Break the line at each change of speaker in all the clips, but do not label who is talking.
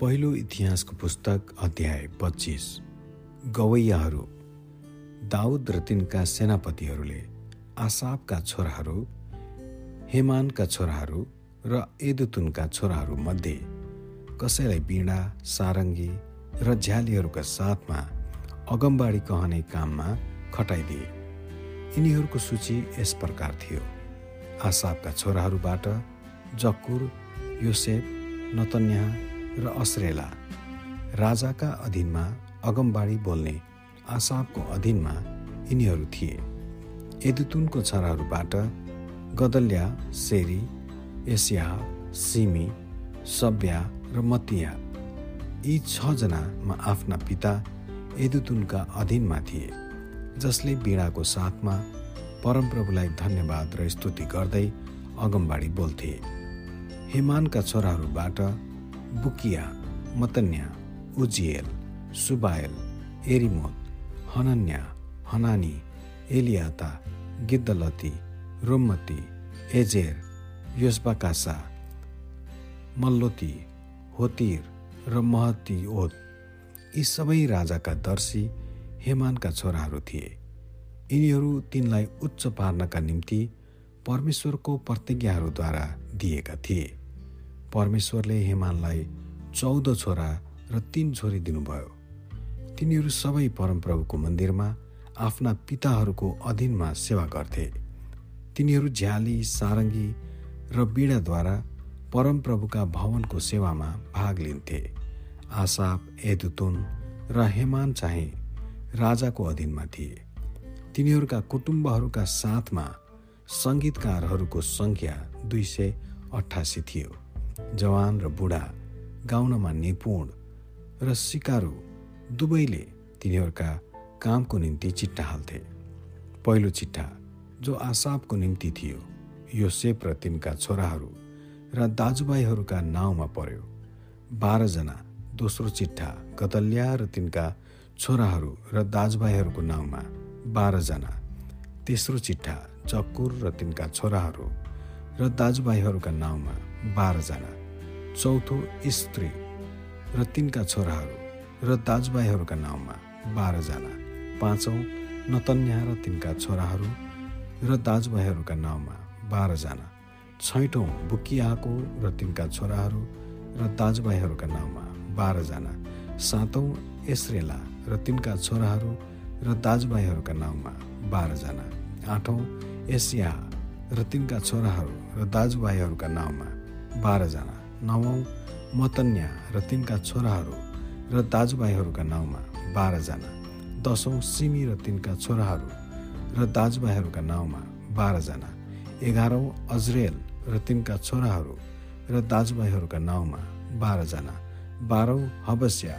पहिलो इतिहासको पुस्तक अध्याय पच्चिस। गवैयाहरू दाउद र तिनका सेनापतिहरूले आसाबका छोराहरू हेमानका छोराहरू र एदुतुनका छोराहरू मध्ये कसैलाई बिँडा सारङ्गी र झ्यालीहरूका साथमा अगमबाडी कहने काममा खटाइदिए। यिनीहरूको सूची यस प्रकार थियो। आसाबका छोराहरूबाट जक्कुर योसेफ नतन्या र अस्रेला राजाका अधीनमा अगमबाडी बोल्ने आसाबको अधीनमा यिनीहरू थिए। एदुतुनको छोराहरूबाट गदल्या सेरी एसिया सिमी सब्या र मतिया यी छजनामा आफ्ना पिता एदुतुनका अधीनमा थिए जसले बिडाको साथमा परमप्रभुलाई धन्यवाद र स्तुति गर्दै अगमबाडी बोल्थे। हेमानका छोराहरूबाट बुकिया मतन्या उजिएल सुबायल एरिमोत हनन्या हनानी एलियाता गिद्दलती रोमती एजेर योसबाकासा मल्लोती होतिर र महती ओत यी सबै राजाका दर्शी हेमानका छोराहरू थिए। यिनीहरू तिनलाई उच्च पार्नका निम्ति परमेश्वरको प्रतिज्ञाहरूद्वारा दिएका थिए। परमेश्वरले हेमानलाई चौध छोरा र तीन छोरी दिनुभयो। तिनीहरू सबै परमप्रभुको मन्दिरमा आफ्ना पिताहरूको अधीनमा सेवा गर्थे। तिनीहरू झ्याली सारङ्गी र बिडाद्वारा परमप्रभुका भवनको सेवामा भाग लिन्थे। आसाप एदुतुन र हेमान चाहिँ राजाको अधीनमा थिए। तिनीहरूका कुटुम्बहरूका साथमा सङ्गीतकारहरूको सङ्ख्या दुई सय अठासी थियो। जवान र बुढा गाउनमा निपुण र सिकारु दुवैले तिनीहरूका कामको निम्ति चिट्टा हाल्थे। पहिलो चिट्ठा जो आसाबको निम्ति थियो यो सेप र तिनका छोराहरू र दाजुभाइहरूका नाउँमा पर्यो। बाह्रजना दोस्रो चिट्ठा गदल्या र तिनका छोराहरू र दाजुभाइहरूको नाउँमा बाह्रजना तेस्रो चिट्ठा चक्कुर र तिनका छोराहरू र दाजुभाइहरूका नाउँमा बाह्रजना चौथो स्त्री र तिनका छोराहरू र दाजुभाइहरूका नाउँमा बाह्रजना पाँचौँ नतन्या र तिनका छोराहरू र दाजुभाइहरूका नाउँमा बाह्रजना छैटौँ बुकियाको र तिनका छोराहरू र दाजुभाइहरूका नाउँमा बाह्रजना सातौँ एस्रेला र तिनका छोराहरू र दाजुभाइहरूका नाउँमा बाह्रजना आठौँ एसिया र तिनका छोराहरू र दाजुभाइहरूका नाउँमा बाह्रजना नवौँ मतन्या र तिनका छोराहरू र दाजुभाइहरूका नाउँमा बाह्रजना दसौँ सिमी र तिनका छोराहरू र दाजुभाइहरूका नाउँमा बाह्रजना एघारौँ अजरेल र तिनका छोराहरू र दाजुभाइहरूका नाउँमा बाह्रजना बाह्रौँ हबस्या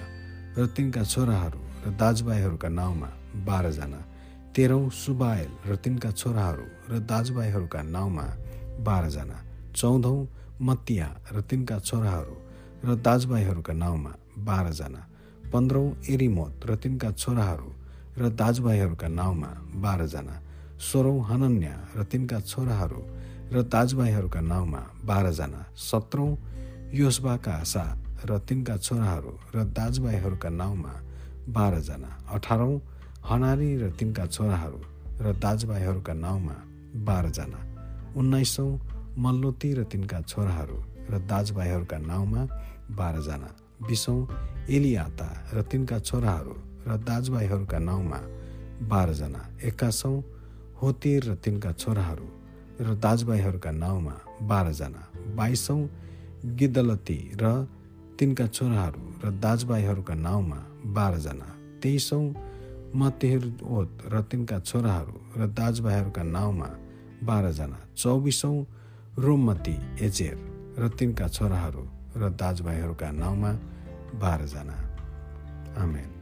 र तिनका छोराहरू र दाजुभाइहरूका नाउँमा बाह्रजना तेह्रौँ सुबायल र तिनका छोराहरू र दाजुभाइहरूका नाउँमा बाह्रजना। चौधौँ मतिया र तिनका छोराहरू र दाजुभाइहरूका नाउँमा बाह्रजना पन्ध्रौँ एरिमोत र तिनका छोराहरू र दाजुभाइहरूका नाउँमा बाह्रजना सोह्रौँ हनन्या र तिनका छोराहरू र दाजुभाइहरूका नाउँमा बाह्रजना सत्रौँ योसबाका आशा र तिनका छोराहरू र दाजुभाइहरूका नाउँमा बाह्रजना अठारौँ हनारी र तिनका छोराहरू र दाजुभाइहरूका नाउँमा बाह्रजना उन्नाइसौँ मल्लोती र तिनका छोराहरू र दाजुभाइहरूका नाउँमा बाह्रजना। बिसौँ एलियाता र तिनका छोराहरू र दाजुभाइहरूका नाउँमा बाह्रजना। एक्कासौँ होतिर र तिनका छोराहरू र दाजुभाइहरूका नाउँमा बाह्रजना। बाइसौँ गिद्दलती र तिनका छोराहरू र दाजुभाइहरूका नाउँमा बाह्रजना। तेइसौँ मतेहरोत र तिनका छोराहरू र दाजुभाइहरूका नाउँमा बाह्रजना। चौबिसौँ रोमती एजेर र तिनका छोराहरू र दाजुभाइहरूका नाउँमा बाह्रजना। आमेन।